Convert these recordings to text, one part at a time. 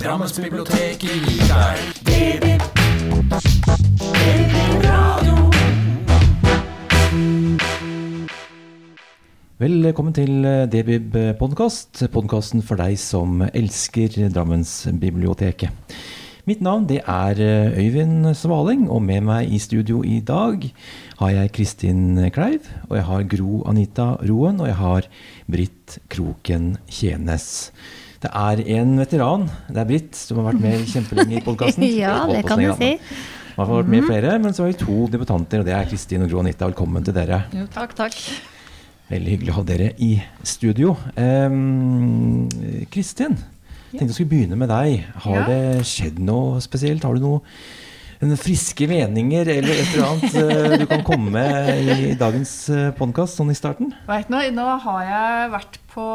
Drammensbiblioteket gir deg DB. Radio. Velkommen til DBIB podkast, podkasten for deg som elsker Drammensbiblioteket. Mitt navn det er Øyvind Svaling, og med meg i studio i dag har jeg Kristin Kleiv, og jeg har Gro Anita Roen, og jeg har Britt Kroken Tjenes. Det er en veteran, det er Britt, som har vært med kjempelenge i podkasten. Ja, det kan du si. Man har vært med flere, men så har vi to debutanter, og det er Kristin og Gro Anita. Velkommen til dere. Jo, takk, takk. Veldig hyggelig å ha dere i studio. Um, Kristin, tenkte jeg skulle begynne med deg. Har Ja. det skjedd noe spesielt? Har du noe en friske meninger eller et eller annet eh, du kan komme med i dagens podkast, sånn i starten? Vet du, nå har jeg vært på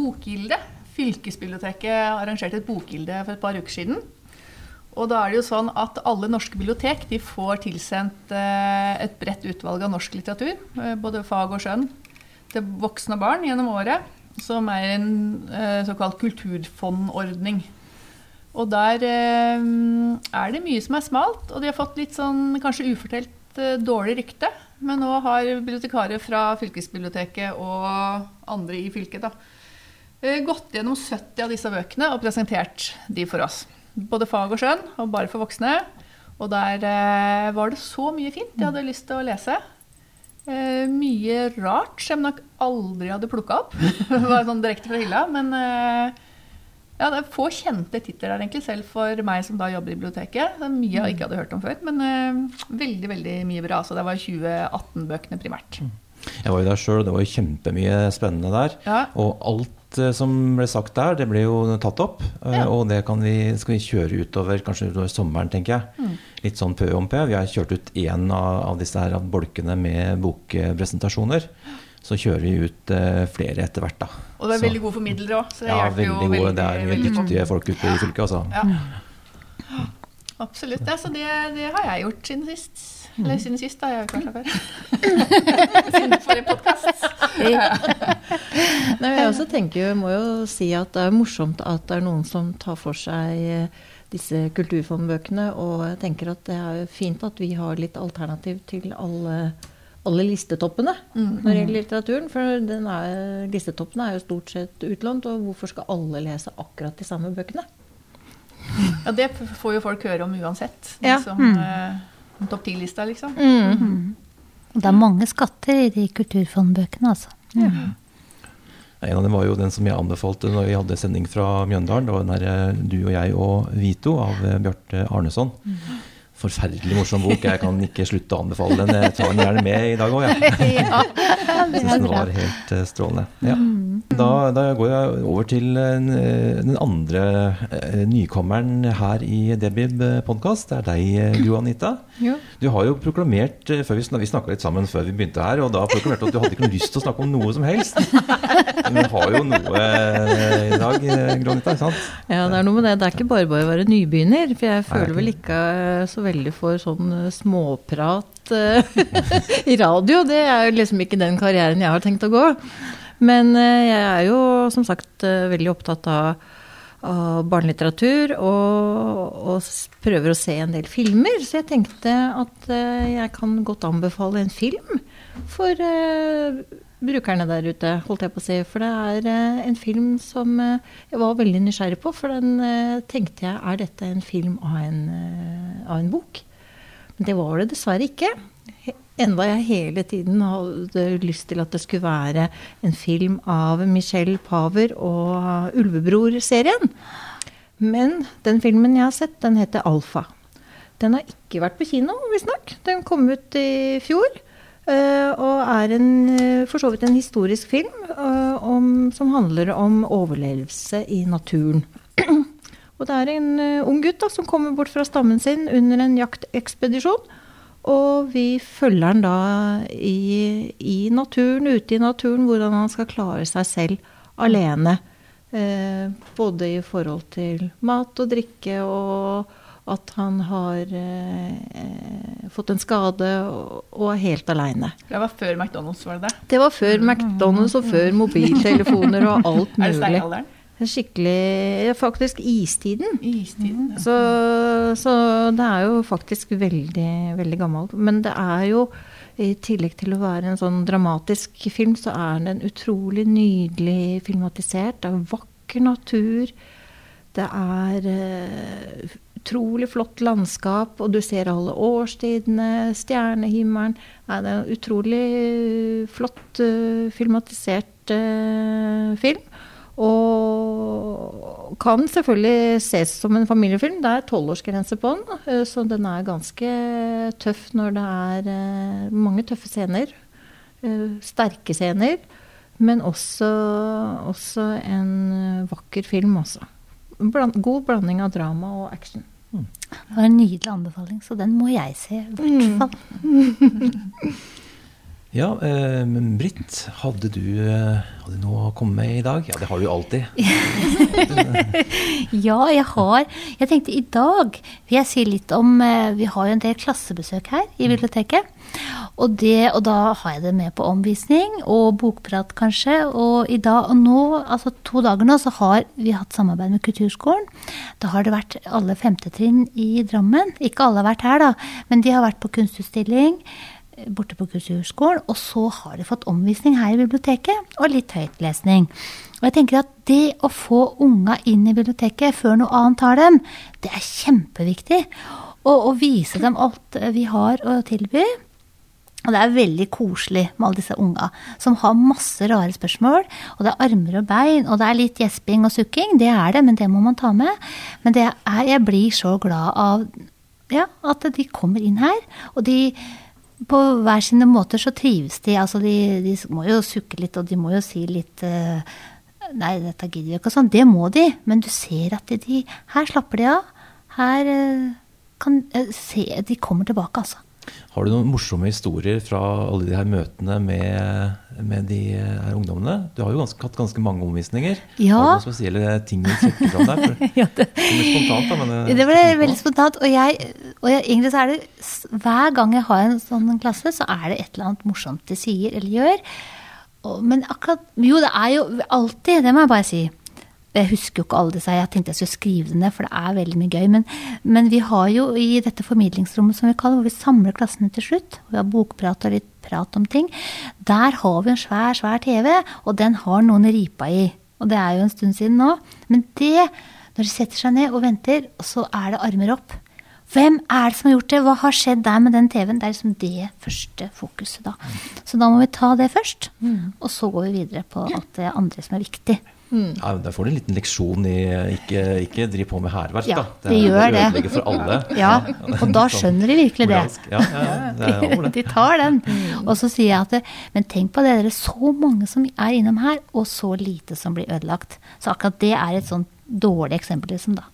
Bokgilde. Fylkesbiblioteket arrangerte et bokgilde for et par uker siden. Og da er det jo sånn at alle norske bibliotek de får tilsendt eh, et bredt utvalg av norsk litteratur, eh, både fag og skjønn, til voksne barn gjennom året, som er en eh, såkalt kulturfondordning. Og der er det mye som er smalt, og de har fått litt sånn kanskje ufortelt dårlig rykte. Men nå har bibliotekarer fra fylkesbiblioteket og andre i fylket da, gått gjennom 70 av disse bøkene og presentert de for oss. Både fag og skjønn, og bare for voksne. Og der eh, var det så mye fint jeg hadde lyst til å lese. Eh, mye rart som jeg nok aldri hadde plukka opp. det var sånn direkte fra hylla. Men eh, ja, det er få kjente titler der, egentlig, selv for meg som da jobber i biblioteket. Det er mye jeg ikke hadde hørt om før, men eh, veldig veldig mye bra. Så det var 2018-bøkene primært. Jeg var jo der sjøl, og det var jo kjempemye spennende der. Ja. Og alt eh, som ble sagt der, det ble jo tatt opp. eh, Ja. Og det kan vi, skal vi kjøre utover kanskje utover sommeren, tenker jeg. Mm. Litt sånn pø om pø. Vi har kjørt ut én av, av disse her bolkene med bokpresentasjoner. Så kjører vi ut uh, flere etter hvert, da. Og det er Så- veldig gode formidlere òg, ja, veldig gode. veldig. Det er veldig dyktige folk ute i fylket, altså. Ja. Absolutt. Ja, så det, det har jeg gjort siden sist. Eller Mm. siden sist, da. Jeg har ikke vært her før. siden forrige podkast. Jeg også tenker må jo si at det er morsomt at det er noen som tar for seg eh, disse kulturfondbøkene. Og jeg tenker at det er fint at vi har litt alternativ til alle, alle listetoppene når det gjelder litteraturen. For den er, listetoppene er jo stort sett utlånt, og hvorfor skal alle lese akkurat de samme bøkene? Ja, det får jo folk høre om uansett. Ja. Som Mm. Topp ti-lista, liksom. Og det er mange skatter i de kulturfondbøkene, altså. En av dem var jo den som jeg anbefalte når vi hadde sending fra Mjøndalen. Det var den der eh, 'Du og jeg og Vito' av eh, Bjarte Arneson. Forferdelig morsom bok. Jeg kan ikke slutte å anbefale den. Jeg tar den gjerne med i dag òg, jeg. Ja, ja den var helt eh, strålende. Ja. Da, da går jeg over til eh, den andre eh, nykommeren her i Debib podkast. Det er deg, eh, Gro Anita. Du har jo proklamert, eh, før vi, vi snakka litt sammen før vi begynte her, og da proklamerte du at du hadde ikke noe lyst til å snakke om noe som helst. Men du har jo noe eh, i dag, eh, Gro Anita, sant? Ja, det er noe med det. Det er ikke bare bare å være nybegynner. For jeg føler vel ikke eh, så veldig for sånn eh, småprat eh, i radio. Det er jo liksom ikke den karrieren jeg har tenkt å gå. Men eh, jeg er jo som sagt veldig opptatt av av barnelitteratur og, og prøver å se en del filmer. Så jeg tenkte at jeg kan godt anbefale en film for brukerne der ute, holdt jeg på å si. For det er eh, en film som eh, jeg var veldig nysgjerrig på. For den eh, tenkte jeg, er dette en film av en, av en bok? Men det var det dessverre ikke. Enda jeg hele tiden hadde lyst til at det skulle være en film av Michelle Paver og Ulvebror-serien. Men den filmen jeg har sett, den heter Alfa. Den har ikke vært på kino, visstnok. Den kom ut i fjor. Eh, og er en, eh, for så vidt en historisk film eh, om, som handler om overlevelse i naturen. Og det er en ung gutt da, som kommer bort fra stammen sin under en jaktekspedisjon. Og vi følger han da i, i naturen, ute i naturen, hvordan han skal klare seg selv alene. Eh, både i forhold til mat og drikke, og at han har eh, fått en skade og, og er helt aleine. Det var før McDonald's, var det det? Det var før McDonald's og før mobiltelefoner og alt Er det mulig. steinalderen? Skikkelig Faktisk istiden. Istiden. ja. Så, så det er jo faktisk veldig, veldig gammelt. Men det er jo, i tillegg til å være en sånn dramatisk film, så er den utrolig nydelig filmatisert. Det er vakker natur. Det er eh, utrolig flott landskap, og du ser alle årstidene, stjernehimmelen. Nei, det er en utrolig flott uh, filmatisert uh, film. Og kan selvfølgelig ses som en familiefilm. Det er tolvårsgrense på den, eh, så den er ganske tøff når det er eh, mange tøffe scener. eh, Sterke scener. Men også, også en eh, vakker film, altså. God blanding av drama og action. Det var en nydelig anbefaling, så den må jeg se. I hvert fall. Ja, eh, men Britt, hadde du, eh, hadde du noe å komme med i dag? Ja, det har du jo alltid. Ja, jeg har Jeg tenkte i dag vil jeg si litt om eh, Vi har jo en del klassebesøk her i biblioteket. Og, det, og da har jeg det med på omvisning og bokprat, kanskje. Og i dag, og nå, altså to dager nå, så har vi hatt samarbeid med Kulturskolen. Da har det vært alle femte trinn i Drammen. Ikke alle har vært her, da, men de har vært på kunstutstilling eh, borte på Kulturskolen. Og så har de fått omvisning her i biblioteket, og litt høytlesning. Og jeg tenker at det å få unga inn i biblioteket før noe annet tar dem, det er kjempeviktig. Og å vise dem alt eh, vi har å tilby. Og det er veldig koselig med alle disse unga som har masse rare spørsmål. Og det er armer og bein, og det er litt gjesping og sukking. Det er det, men det må man ta med. Men er, jeg blir så glad av ja, at de kommer inn her. Og de på hver sine måter så trives de. Altså de, de må jo sukke litt, og de må jo si litt eh, Nei, dette gidder vi ikke og sånn. Det må de. Men du ser at de, Her slapper de av. Her eh, kan eh, se De kommer tilbake, altså. Har du noen morsomme historier fra alle de her møtene med, med de her ungdommene? Du har jo ganske, hatt ganske mange omvisninger. Ja. Har du noen spesielle ting du trekker fram der? Ja, det, det spontant, da, eh, det ble veldig spontant. Og, jeg, og jeg, egentlig så er det Hver gang jeg har en sånn klasse, så er det et eller annet morsomt de sier eller gjør. Og, men akkurat Jo, det er jo alltid, det må jeg bare si. Jeg husker jo ikke alle disse, jeg tenkte jeg skulle skrive det ned, for det er veldig mye gøy. Men, men vi har jo i dette formidlingsrommet som vi kaller hvor vi samler klassene til slutt, og vi har bokprat og litt prat om ting, der har vi en svær, svær TV, og den har noen ripa i. Og det er jo en stund siden nå. Men det, når de setter seg ned og venter, så er det armer opp. Hvem er det som har gjort det? Hva har skjedd der med den TV-en? Det er liksom det første fokuset, da. Så da må vi ta det først. Og så går vi videre på alt det andre som er viktig. Ja, Der får du en liten leksjon i ikke, ikke driv på med hærverk, Ja, da. det gjør det. ødelegger for alle. Ja, og da skjønner de virkelig det. Ja, ja, ja, det det. De tar den. Og så sier jeg at det, Men tenk på det, dere er så mange som er innom her, og så lite som blir ødelagt. Så akkurat det er et sånn dårlig eksempel, liksom, da.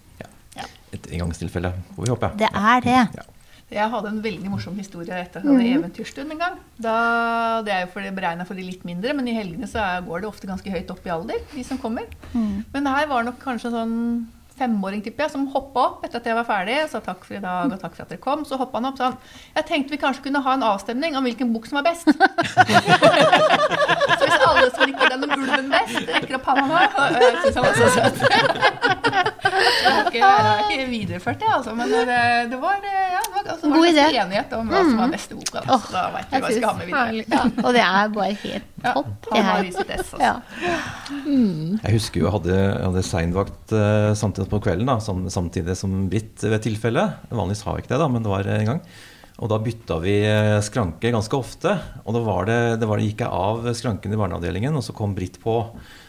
Et engangstilfelle, får vi håpe. Det er det. Ja. Jeg hadde en veldig morsom historie etter at jeg hadde eventyrstund en gang. Da, det er jo for beregna for de litt mindre, men i helgene så er, går det ofte ganske høyt opp i alder, de som kommer. Men her var nok kanskje en sånn femåring tipper jeg, som hoppa opp etter at jeg var ferdig. Sa takk for i dag og takk for at dere kom. Så hoppa han opp sånn Jeg tenkte vi kanskje kunne ha en avstemning om hvilken bok som var best. så hvis alle som liker den om ulven best, rekker opp hånda nå Jeg syns han var så søt. Jeg har ikke, jeg har ikke videreført det, altså. Men det, det var, ja, det var, det enighet om hva som var beste boka. Da, så da vet vi hva vi skal ha med videre. Ja, og det er bare helt Ja, topp, det her. altså. Ja. Jeg husker jo jeg hadde, hadde seinvakt uh, samtidig på kvelden, da, sam, samtidig som Britt ved tilfelle. Vanligvis har jeg ikke det, da, men det var en gang. Og da bytta vi eh, skranke ganske ofte. Og da var det, det var, gikk jeg av skranken i barneavdelingen, og så kom Britt på.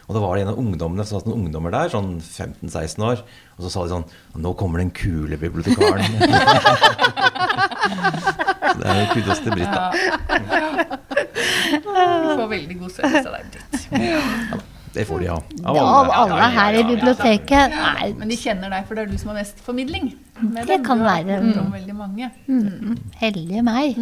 Og da var det en av ungdommene som satt noen ungdommer der, sånn 15-16 år. Og så sa de sånn Nå kommer den kule bibliotekaren. så det er jo kudos til Britt, da. Du får veldig god service av deg, Britt. Det får de, ja. Av alle, alle her i biblioteket. Nei, Men de kjenner deg, for det er du som har mest formidling. med Det dem. kan være. Mm. veldig mange. heldige meg.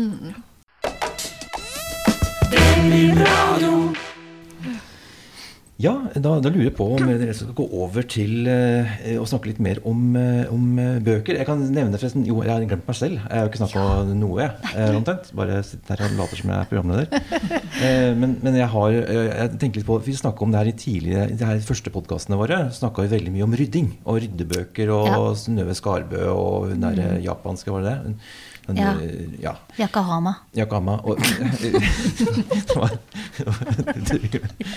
Ja, da, da lurer jeg på om dere skal gå over til eh, å snakke litt mer om, eh, om eh, bøker. Jeg kan nevne forresten Jo, jeg har glemt meg selv. Jeg har jo ikke snakka om noe, jeg. eh, omtrent. Bare sitter her og later som jeg er programleder. Eh, men, men jeg har eh, Jeg tenker litt på Vi snakka om det her i tidligere de her første podkastene våre. Snakka vi veldig mye om rydding. Og ryddebøker og Ja. Synnøve Skarbø og hun derre japanske, var det det? Den, Ja. eh, ja. Yakahama. Yakama og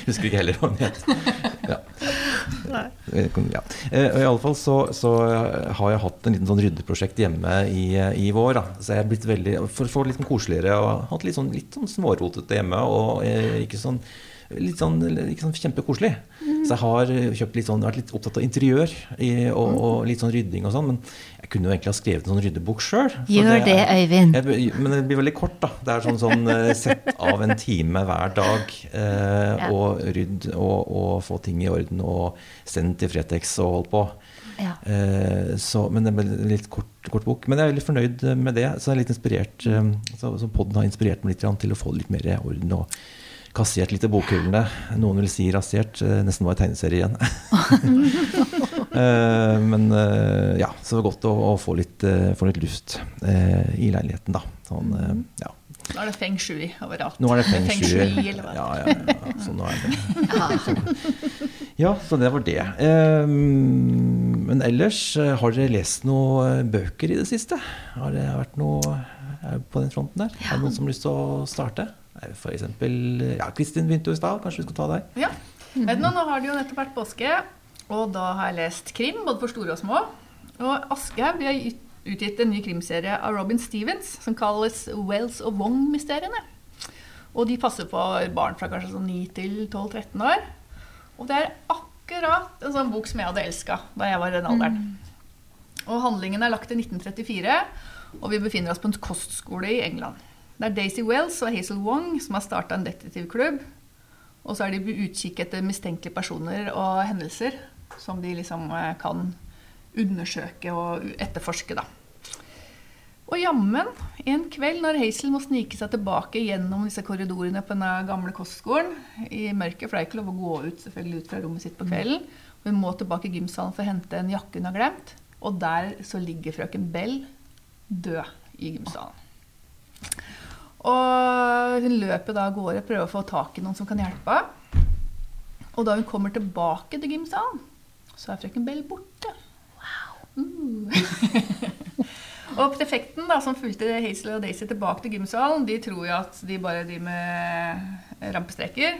husker ikke heller hva den het. Ja. Eh, Ja. Eh, og i alle fall så, så har jeg hatt en liten sånn ryddeprosjekt hjemme i, i vår. Da. Så jeg er blitt veldig, For å få det litt sånn koseligere og hatt litt sånn, litt sånn smårotete hjemme. Og ikke sånn Litt sånn, ikke sånn kjempekoselig. Så jeg har kjøpt litt sånn, vært litt opptatt av interiør i, og, og litt sånn rydding og sånn. Men jeg kunne jo egentlig ha skrevet en sånn ryddebok sjøl. Gjør det, Øyvind. Jeg, men det blir veldig kort, da. Det er sånn, sånn eh, sett av en time hver dag. Eh, Ja. Og rydd og, og få ting i orden og send til Fretex og holdt på. Ja. Eh, så, men det ble en litt kort, kort bok. Men jeg er veldig fornøyd med det. Så jeg er litt inspirert eh, så, så podden har inspirert meg litt til å få litt mer orden. og Kassert litt i bokhyllene. Noen vil si rasert. eh, Nesten var en tegneserie igjen. Eh, men eh, ja, så det var godt å, å få, litt, få litt luft i leiligheten, da. Sånn, eh, ja. Nå er det feng shui overalt. Nå er det feng Feng shui. eller hva? Ja, ja, ja. Så nå er det Ja, så det var det. Men ellers, har dere lest noen bøker i det siste? Har det vært noe på den fronten der? Er det noen som har lyst til å starte? Eh, For eksempel Ja, Kristin begynte jo i stad. Kanskje vi skal ta deg? Ja. Vet du, nå, har det jo nettopp vært påske, og da har jeg lest krim, både for store og små. Og Aschehoug har ut- utgitt en ny krimserie av Robin Stevens som kalles Wells og Wong-mysteriene. Og de passer på barn fra kanskje sånn 9 til 12-13 år. Og det er akkurat en sånn bok som jeg hadde elska da jeg var i den alderen. Og handlingen er lagt til 1934, og vi befinner oss på en kostskole i England. Det er Daisy Wells og Hazel Wong som har starta en detektivklubb. Og så er de på utkikk etter mistenkelige personer og hendelser som de liksom eh, kan undersøke og etterforske, da. Og jammen, en kveld når Hazel må snike seg tilbake gjennom disse korridorene på den gamle kostskolen i mørket, for det er ikke lov å gå ut selvfølgelig ut fra rommet sitt på kvelden, og hun må tilbake i gymsalen for å hente en jakke hun har glemt, og der så ligger frøken Bell død i gymsalen. Og hun løper da av gårde og prøver å få tak i noen som kan hjelpe henne. Og da hun kommer tilbake til gymsalen, så er frøken Bell borte. Uh. og prefekten da, som fulgte Hazel og Daisy tilbake til gymsalen, de tror jo at de bare driver med rampestreker.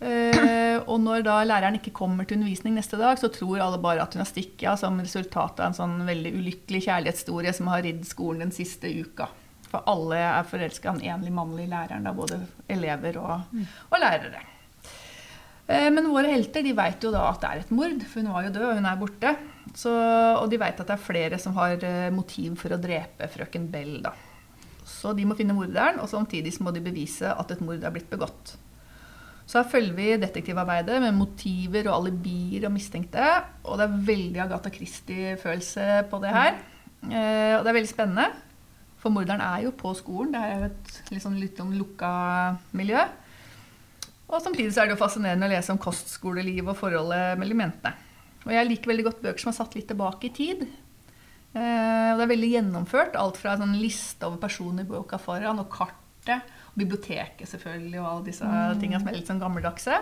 Eh, og når da læreren ikke kommer til undervisning neste dag, så tror alle bare at hun har stukket av som resultat av en sånn veldig ulykkelig kjærlighetshistorie som har ridd skolen den siste uka. For alle er forelska i den enlig mannlige læreren, da, både elever og, og lærere. Eh, Men våre helter de vet jo da at det er et mord, for hun var jo død, og hun er borte. Så, og de vet at det er flere som har eh, motiv for å drepe frøken Bell. da. Så de må finne morderen, og samtidig må de bevise at et mord er blitt begått. Så her følger vi detektivarbeidet med motiver og alibier og mistenkte. Og det er veldig Agatha Christie-følelse på det her. Eh, og det er veldig spennende. For morderen er jo på skolen. Det er jo et sånn, litt sånn lukka miljø. Og samtidig så er det jo fascinerende å lese om kostskoleliv og forholdet mellom jentene. Og jeg liker veldig godt bøker som er satt litt tilbake i tid. Eh, og det er veldig gjennomført. Alt fra en sånn liste over personer i boka foran, og kartet, og biblioteket selvfølgelig, og alle disse tingene som er litt sånn gammeldagse.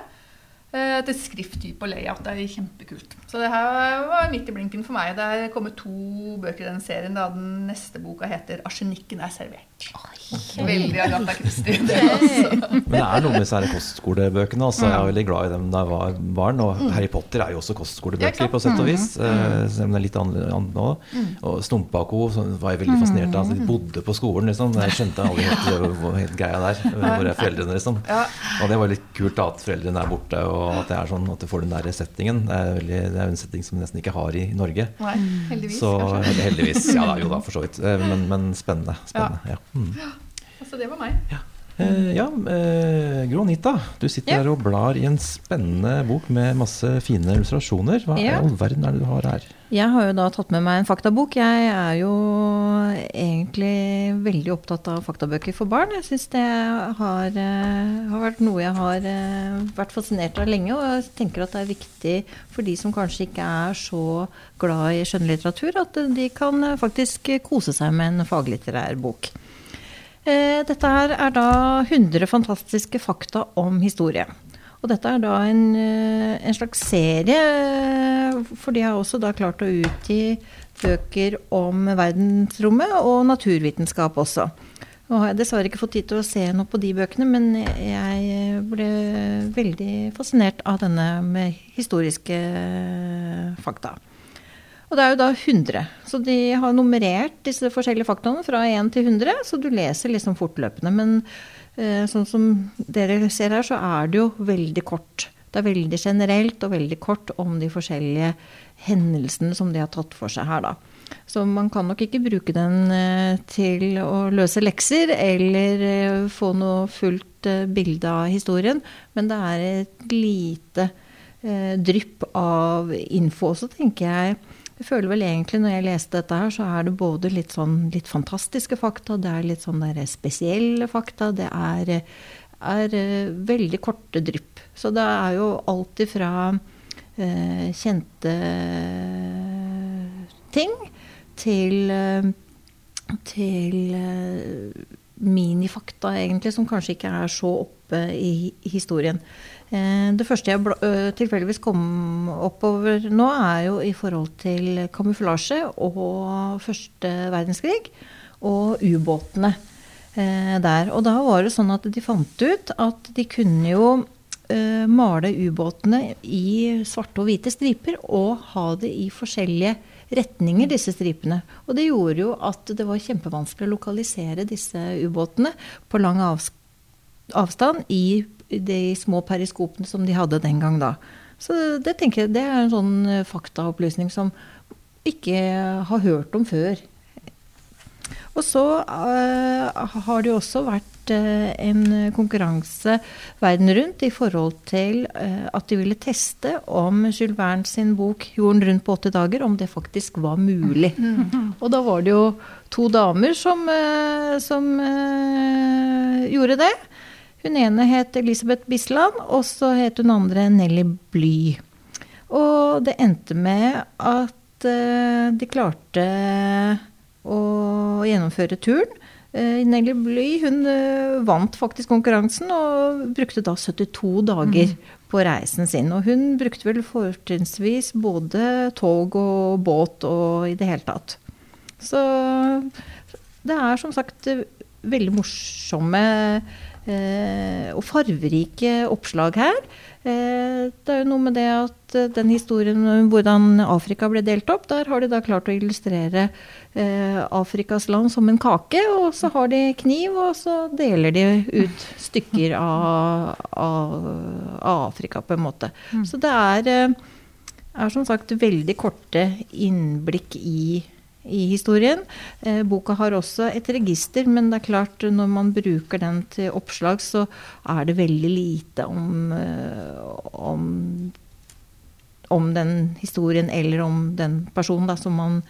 Eh, til skrifttype og layout. Det er kjempekult. Så det her var midt i blinken for meg. Det er kommet to bøker i den serien. Da den neste boka heter 'Arsenikken er servert'. Veldig Agatha Christie. Det også. Men det er noe med disse kostskolebøkene. Altså. Jeg er veldig glad i dem da jeg var barn. Og Harry Potter er jo også kostskolebøker, på sett og vis. eh, Selv om det er litt annet nå. Og Stumpa og co. var jeg veldig fascinert av. Altså, de bodde på skolen, liksom. Jeg skjønte aldri helt, helt greia der. Hvor er foreldrene, liksom. Og det var litt kult da, at foreldrene er borte, og at det er sånn at du får den der settingen. Det er, veldig, det er en setting som vi nesten ikke har i Norge. Nei, heldigvis, Så heldigvis. Ja da, jo da, for så vidt. Eh, Men, men spennende. spennende ja. Mm. Så det var meg. Ja. Eh, ja, eh, Gronita, du sitter Ja. her og blar i en spennende bok med masse fine illustrasjoner. Hva i Ja. all verden er det du har her? Jeg har jo da tatt med meg en faktabok. Jeg er jo egentlig veldig opptatt av faktabøker for barn. Jeg syns det har, eh, har vært noe jeg har eh, vært fascinert av lenge. Og jeg tenker at det er viktig for de som kanskje ikke er så glad i skjønnlitteratur, at de kan eh, faktisk kose seg med en faglitterær bok. Eh, Dette her er da 100 fantastiske fakta om historie. Og dette er da en, eh, en slags serie, eh, for de har også da klart å utgi bøker om verdensrommet og naturvitenskap også. Nå har jeg dessverre ikke fått tid til å se noe på de bøkene, men jeg ble veldig fascinert av denne med historiske fakta. Og det er jo da 100. Så de har nummerert disse forskjellige faktaene fra 1 til 100, så du leser liksom fortløpende. Men eh, sånn som dere ser her, så er det jo veldig kort. Det er veldig generelt og veldig kort om de forskjellige hendelsene som de har tatt for seg her, da. Så man kan nok ikke bruke den eh, til å løse lekser eller eh, få noe fullt eh, bilde av historien, men det er et lite drypp av info. Så tenker jeg jeg føler vel egentlig når jeg leste dette her, så er det både litt sånn litt fantastiske fakta, det er litt sånn der spesielle fakta, det er, er eh, veldig korte drypp. Så det er jo alt ifra eh, kjente ting til, eh, til eh, minifakta, egentlig, som kanskje ikke er så oppe i, i historien. Eh, Det første jeg bla- tilfeldigvis kom oppover nå, er jo i forhold til kamuflasje og første verdenskrig og ubåtene eh, der. Og da var det sånn at de fant ut at de kunne jo eh, male ubåtene i svarte og hvite striper og ha det i forskjellige retninger, disse stripene. Og det gjorde jo at det var kjempevanskelig å lokalisere disse ubåtene på lang avstand i de små periskopene som de hadde den gang da. Så det tenker jeg det er en sånn eh, faktaopplysning som ikke har hørt om før. Og så uh, har det jo også vært uh, en konkurranse verden rundt i forhold til uh, at de ville teste om Jules Verne sin bok 'Jorden rundt på 80 dager', om det faktisk var mulig. Og da var det jo to damer som, som gjorde det. Hun ene het Elisabeth Bisland, og så het hun andre Nelly Bly. Og det endte med at eh, de klarte å gjennomføre turen. Eh, Nelly Bly hun eh, vant faktisk konkurransen og brukte da 72 dager på reisen sin. Og hun brukte vel fortrinnsvis både tog og båt og i det hele tatt. Så det er som sagt veldig morsomme og farverike oppslag her. Eh, det er jo noe med det at eh, den historien om hvordan Afrika ble delt opp, der har de da klart å illustrere eh, Afrikas land som en kake, og så har de kniv, og så deler de ut stykker av, av, av Afrika, på en måte. Så det er, eh, er som sagt veldig korte innblikk i i historien. Eh, boka har også et register, men det er klart når man bruker den til oppslag, så er det veldig lite om, eh, om, om den historien eller om den personen. Da, som man,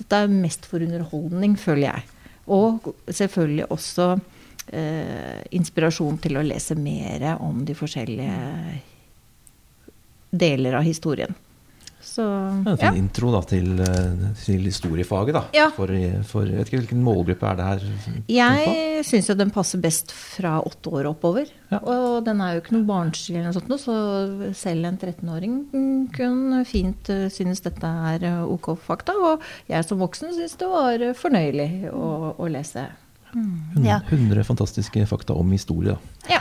dette er mest for underholdning, føler jeg. Og selvfølgelig også eh, inspirasjon til å lese mer om de forskjellige deler av historien. Så, er en fin intro da, til, eh, til historiefaget. Da. Ja. For, for, jeg vet ikke Hvilken målgruppe er det her? Jeg syns jo den passer best fra åtte år oppover. Ja. Og den er jo ikke noe barnslig eller noe sånt, så selv en 13-åring kunne fint eh, synes dette er eh, ok fakta. Og jeg som voksen syns det var fornøyelig å, å lese. Hun- Ja. 100 fantastiske fakta om historie. Ja.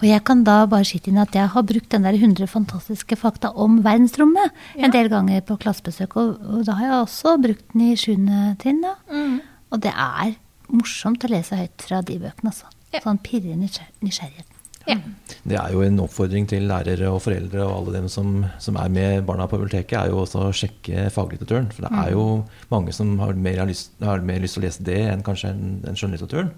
Og jeg kan da bare skyte inn at jeg har brukt den der 100 fantastiske fakta om verdensrommet en del ganger på klassebesøk, og, og da har jeg også brukt den i 7. trinn. da. Og det er morsomt å lese høyt fra de bøkene, altså. Ja. Sånn pirrer nysgjerrigheten. Ja. Det er jo en oppfordring til lærere og foreldre og alle dem som, som er med barna på biblioteket, er jo også å sjekke faglitteraturen. For det er jo mange som har mer, har lyst, har mer lyst til å lese det enn kanskje en, en skjønnlitteraturen.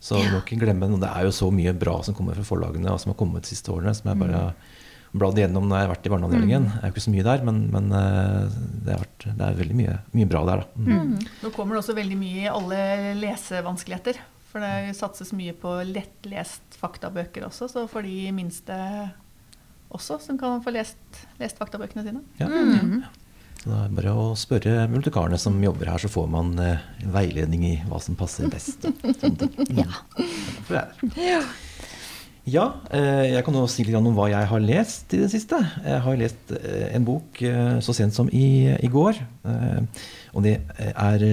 Så vi må ikke glemme det. Det er jo så mye bra som kommer fra forlagene, og som har kommet de siste årene, som jeg bare har bladd igjennom når jeg har vært i barneavdelingen. Det er jo ikke så mye der, men, men eh, det, har vært, det er veldig mye, mye bra der, da. Mm. Nå kommer det også veldig mye i alle lesevanskeligheter. For det satses mye på lettlest faktabøker også, så for de minste også, som kan få lest, lest faktabøkene sine. Ja. Så det er bare å spørre multikarene som jobber her, så får man eh, veiledning i hva som passer best. ting. Ja. Derfor er jeg her. Ja, eh, jeg kan nå si litt om hva jeg har lest i det siste. Jeg har lest eh, en bok eh, så sent som i, i går. Og det er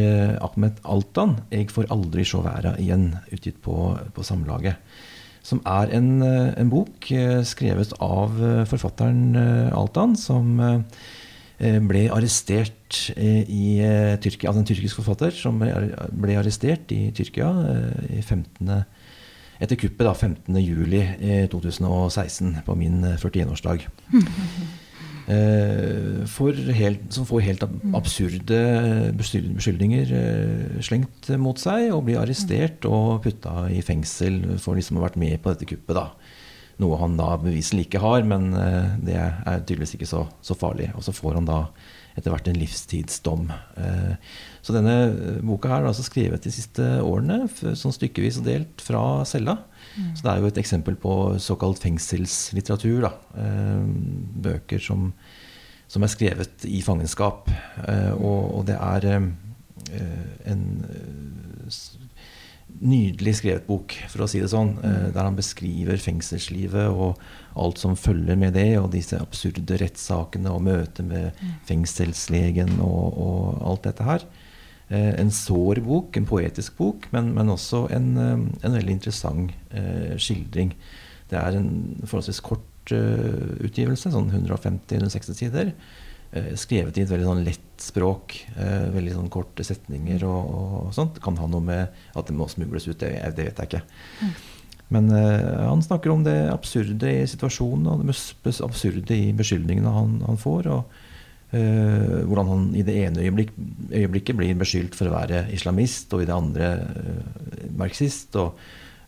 Ahmed Altan, 'Jeg får aldri sjå verda igjen', utgitt på, på Samlaget. Som er en, en bok skrevet av forfatteren Altan, som ble arrestert i Tyrkia. Altså en tyrkisk forfatter som ble arrestert i Tyrkia i 15 etter kuppet da, 15. juli eh, 2016, på min eh, 41-årsdag. Eh, for helt, som får helt absurde beskyldninger eh, slengt mot seg, og blir arrestert og putta i fengsel for liksom å ha vært med på dette kuppet. da. Noe han da beviselig ikke har, men eh, det er tydeligvis ikke så, så farlig. Og så får han da etter hvert en livstidsdom. Eh, Så denne eh, boka her er altså skrevet de siste årene, sånn stykkevis og delt fra cella. Så det er jo et eksempel på såkalt fengselslitteratur. Da. Eh, Bøker som, som er skrevet i fangenskap. Og, og det er en nydelig skrevet bok, for å si det sånn, eh, der han beskriver fengselslivet og alt som følger med det, og disse absurde rettssakene og møtet med fengselslegen og, og alt dette her. Eh, en sår bok, en poetisk bok, men, men også en, eh, en veldig interessant skildring. Det er en forholdsvis kort utgivelse, sånn 150-160 sider. Eh, skrevet i et veldig sånn lett språk. eh, veldig sånn korte setninger og, og sånt. Det kan ha noe med at det må smugles ut, det, det vet jeg ikke. Men eh, han snakker om det absurde i situasjonen og det absurde i beskyldningene han, han får. Og uh, hvordan han i det ene øyeblikk, øyeblikket blir beskyldt for å være islamist, og i det andre uh, marxist. Og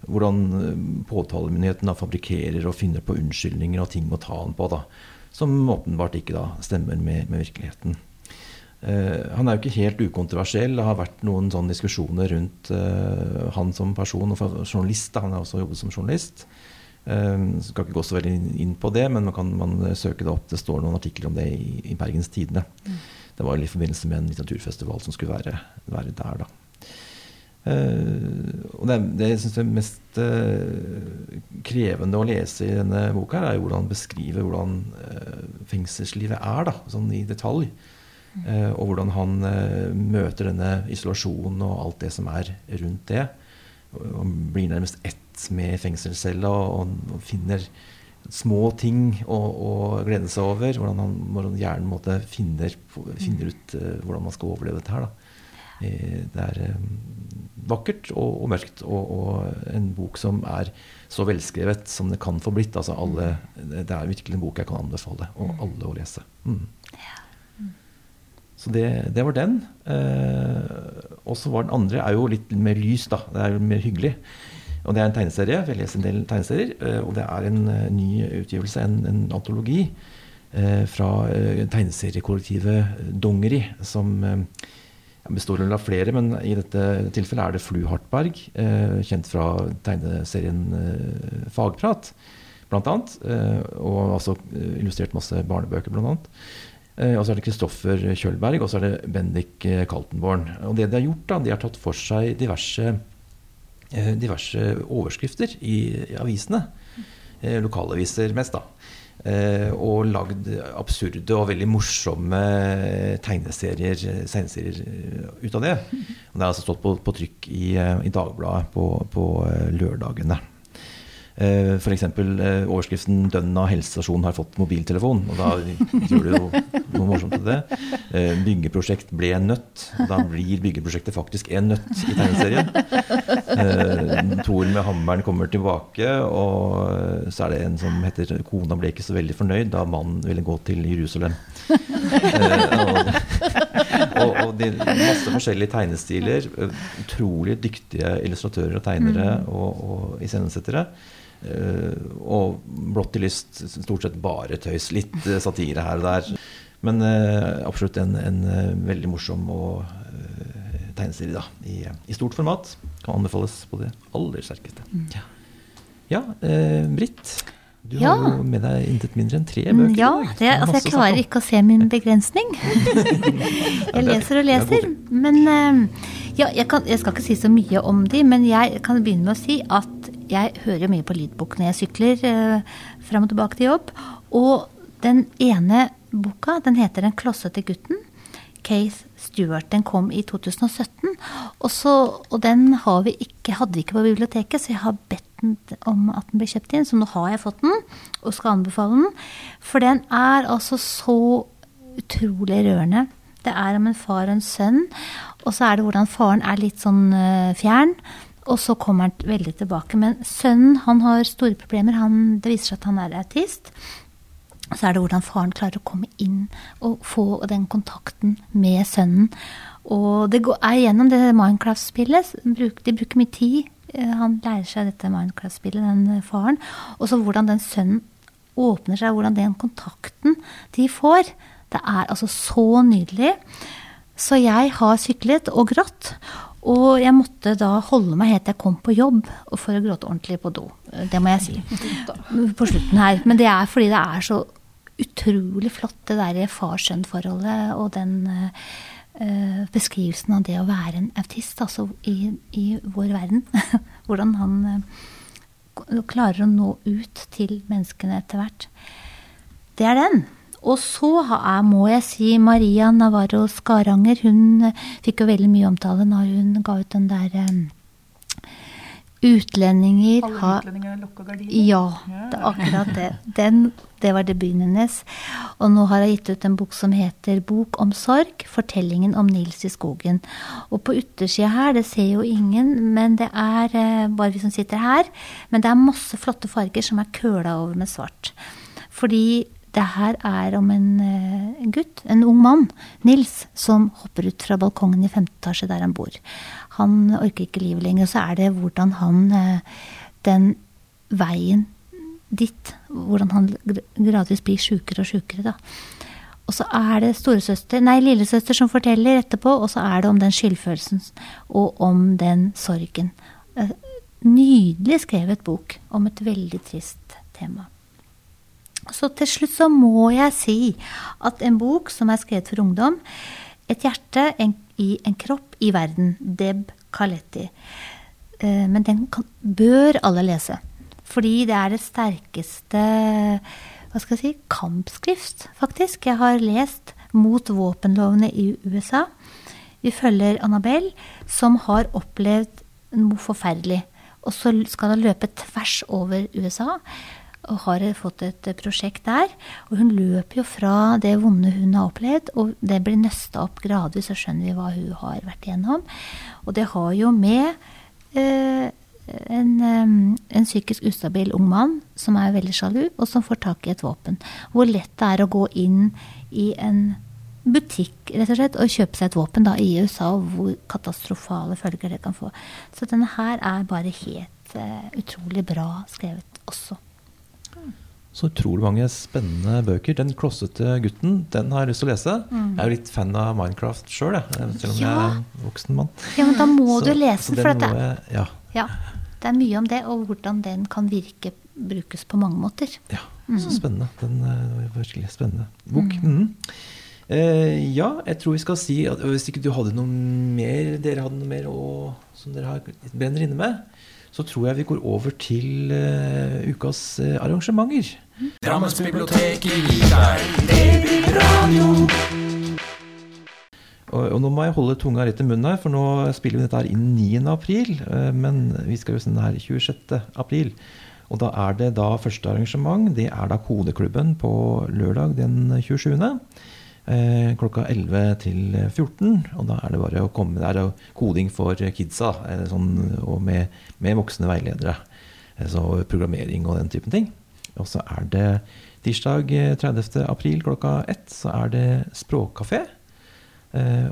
hvordan påtalemyndigheten da fabrikkerer og finner på unnskyldninger og ting å ta han på. da, Som åpenbart ikke da stemmer med, med virkeligheten. Uh, han er jo ikke helt ukontroversiell. Det har vært noen sånne diskusjoner rundt uh, han som person og journalist. Han har også jobbet som journalist. Uh, skal ikke gå så veldig inn- på det, men man kan man søke det opp. Det står noen artikler om det i, i Bergens Tidende. Det var i forbindelse med en litteraturfestival som skulle være, være der, da. Eh, og det, det jeg syns er mest eh, krevende å lese i denne boka, her, er jo hvordan han beskriver hvordan eh, fengselslivet er, da, sånn i detalj. Og hvordan han møter denne isolasjonen og alt det som er rundt det. Og, blir nærmest ett med fengselscella og, og finner små ting å, glede seg over. Hvordan han hvordan hjernen måte finner, finner ut eh, hvordan man skal overleve dette her. Da. Eh, det er eh, vakkert og, og mørkt, og, og en bok som er så velskrevet som det kan få blitt. Altså alle, det er virkelig en bok jeg kan anbefale og alle å lese. Mm. Så det, det var den. Eh, og så var den andre er jo litt mer lys, da. Det er jo mer hyggelig. Og det er en tegneserie. Jeg leser en del tegneserier. Eh, og det er en eh, ny utgivelse, en, en antologi, eh, fra eh, tegneseriekollektivet Dongeri, som eh, består av flere, men i dette tilfellet er det Flu Hartberg, eh, kjent fra tegneserien eh, Fagprat, blant annet. Eh, og altså illustrert masse barnebøker, blant annet. Og så er det Kristoffer Kjølberg, og så er det Bendik Kaltenborn. Og det de har gjort, da, de har tatt for seg diverse, diverse overskrifter i, avisene. Lokalaviser mest, da. Eh, og lagd absurde og veldig morsomme tegneserier, tegneserier eh, ut av det. Og det har altså stått på, på trykk i, eh, i Dagbladet på, på lørdagene. Eh, F.eks. Overskriften 'Dønna helsestasjon har fått mobiltelefon'. Og da gjør det jo noe morsomt til det. Eh, 'Byggeprosjekt ble en nøtt'. Og da blir byggeprosjektet faktisk en nøtt i tegneserien. Thor med hammeren kommer tilbake, og så er det en som heter 'Kona ble ikke så veldig fornøyd da mannen ville gå til Jerusalem'. Eh, og, og, de, masse forskjellige tegnestiler. Utrolig dyktige illustratører og tegnere og, og iscenesettere. Eh, og Blått i lyst, stort sett bare tøys. Litt eh, satire her og der. Men absolutt en, en veldig morsom og eh, tegneserie da, i, i stort format. Kan anbefales på det aller sterkeste. Ja, ja eh, Britt. Du Ja. har jo med deg intet mindre enn tre Mm, bøker. Ja, det, altså jeg klarer ikke å se min begrensning. Jeg leser og er leser. Men eh, ja, jeg, kan, jeg skal ikke si så mye om de, men jeg kan begynne med å si at jeg hører mye på lydbok når jeg sykler eh, fram og tilbake til jobb. Og den ene boka, den heter 'Den klossete gutten'. Keith Stewart. Den kom i 2017. Og, så, og den vi ikke, hadde vi ikke på biblioteket, så jeg har bedt om at den blir kjøpt inn. Så nå har jeg fått den, og skal anbefale den. For den er altså så utrolig rørende. Det er om en far og en sønn, og så er det hvordan faren er litt sånn eh, fjern. Og så kommer han veldig tilbake. Men sønnen han har store problemer. Han, det viser seg at han er autist. Så er det hvordan faren klarer å komme inn og få den kontakten med sønnen. Og det er gjennom det Minecraft-spillet. De bruker mye tid. Eh, Han lærer seg dette Minecraft-spillet, den eh, faren. Og så hvordan den sønnen åpner seg, hvordan den kontakten de får. Det er altså så nydelig. Så jeg har syklet og grått. Og jeg måtte da holde meg helt til jeg kom på jobb for å gråte ordentlig på do. Det må jeg si. På slutten her. Men det er fordi det er så utrolig flott, det der far-sønn-forholdet og den eh, beskrivelsen av det å være en autist altså i, i vår verden. Hvordan han uh, klarer å nå ut til menneskene etter hvert. Det er den. Og så ha- er, må jeg si Maria Navarro Skaranger. Hun fikk jo veldig mye omtale når hun ga ut den der eh, Utlendinger Alle har utlendingene lukker gardiner. ja, det er akkurat det. Den, det var debuten hennes. Og nå har hun gitt ut en bok som heter 'Bok om sorg. Fortellingen om Nils i skogen'. Og på yttersida her, det ser jo ingen, men det er eh, bare vi som sitter her. Men det er masse flotte farger som er køla over med svart. Fordi det her er om en, eh, en gutt, en ung mann, Nils, som hopper ut fra balkongen i femte etasje der han bor. Han orker ikke livet lenger, og så er det hvordan han eh, Den veien dit, hvordan han gradvis blir sjukere og sjukere, da. Og så er det storesøster, nei, lillesøster som forteller etterpå, og så er det om den skyldfølelsen og om den sorgen. Eh, Nydelig skrevet bok om et veldig trist tema. Så til slutt så må jeg si at en bok som er skrevet for ungdom, 'Et hjerte en, i en kropp i verden', Deb Caletti. Eh, Men den kan, bør alle lese. Fordi det er det sterkeste hva skal jeg si, kampskrift, faktisk. Jeg har lest mot våpenlovene i USA. Vi følger Annabelle, som har opplevd noe forferdelig. Og så skal hun løpe tvers over USA og har fått et prosjekt der. Og hun løper jo fra det vonde hun har opplevd, og det blir nøsta opp gradvis, så skjønner vi hva hun har vært igjennom. Og det har jo med eh, en, eh, en psykisk ustabil ung mann som er veldig sjalu, og som får tak i et våpen. Hvor lett det er å gå inn i en butikk rett og slett, og kjøpe seg et våpen da, i USA, og hvor katastrofale følger det kan få. Så denne her er bare helt uh, utrolig bra skrevet også. Så utrolig mange spennende bøker. 'Den klossete gutten' den har jeg lyst til å lese. Jeg er jo litt fan av Minecraft sjøl, selv om jeg er en voksen mann. Ja, men da må Så- du lese den, for det, jeg- Ja. ja, det er mye om det, og hvordan den kan virke, brukes på mange måter. Ja, så spennende. Den eh, var virkelig spennende bok. Mm. Eh, ja, jeg tror vi skal si at hvis ikke du hadde noe mer, dere hadde noe mer å, som dere har brenner inne med, så tror jeg vi går over til uh, ukas uh, arrangementer. Drammensbiblioteket gir deg DB-radio. Og, og nå må jeg holde tunga rett i munnen her, for nå spiller vi dette her inn 9. april. Uh, Men vi skal jo sende her 26. april. Og da er det da første arrangement. Det er da Kodeklubben på lørdag den 27. eh, klokka 11 til 14. Og da er det bare å komme der. Og koding for kidsa, eh, sånn, og med, med voksne veiledere. Eh, Så programmering og den typen ting. Og så er det tirsdag eh, 30. april klokka ett, så er det språkkafé.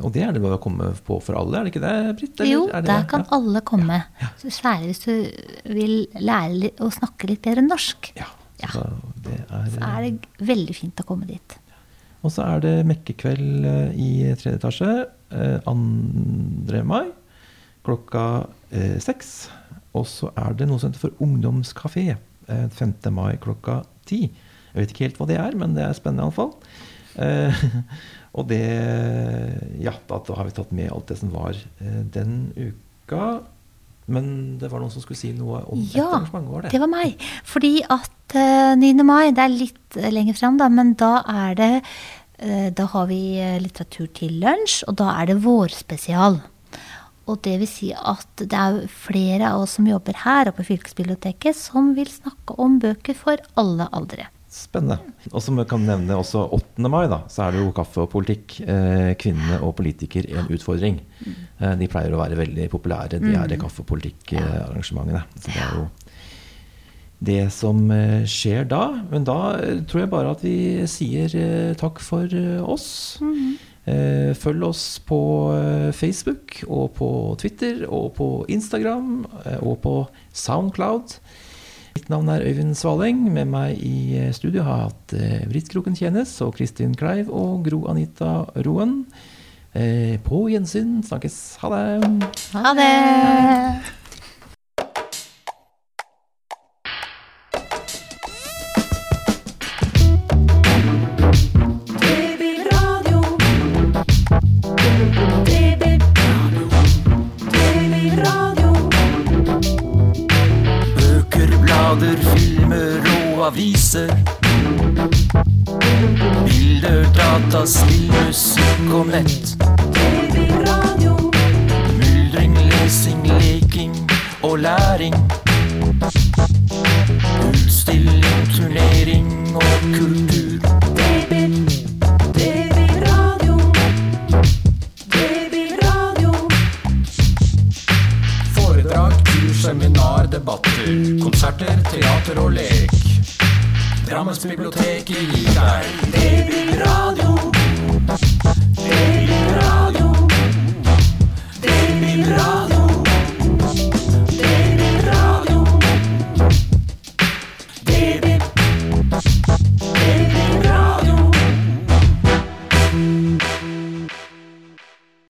Og det er det bare å komme på for alle, er det ikke det, Britt? Jo, det der kan Ja. alle komme. Så Særlig hvis du vil lære å snakke litt bedre norsk. Ja. Ja. Så det er, Så er det veldig fint å komme dit. Og så er det mekkekveld eh, i tredje etasje eh, 2. mai klokka eh, seks. Og så er det noe som heter for ungdomskafé eh, 5. mai klokka ti. Jeg vet ikke helt hva det er, men det er spennende iallfall. Eh, og det Ja, da, har vi tatt med alt det som var eh, den uka. Men det var noen som skulle si noe om Ja, arrangement, var det? det var meg. Fordi at eh, 9. mai, det er litt eh, lenger fram, da, men da er det eh, Da har vi eh, litteratur til lunsj, og da er det vårspesial. Og det vil si at det er flere av oss som jobber her og på fylkesbiblioteket, som vil snakke om bøker for alle aldre. Spennende. Og som kan nevne også 8. mai, da, så er det jo kaffe og politikk. Eh, kvinnene og politiker en utfordring. Eh, de pleier å være veldig populære, de her kaffe- og politikkarrangementene. Så det er jo det som eh, skjer da. Men da eh, tror jeg bare at vi sier eh, takk for oss. Eh, følg oss på Facebook og på Twitter og på Instagram og på Soundcloud. Mitt navn er Øyvind Svaleng. Med meg i eh, studio har jeg hatt vrittkroken Britt Kroken Tjenes og Kristin Kleiv og Gro Anita Roen. Eh, på gjensyn. Snakkes. Ha det. Ha det! Aviser. Bilder, data, spill, musikk og nett.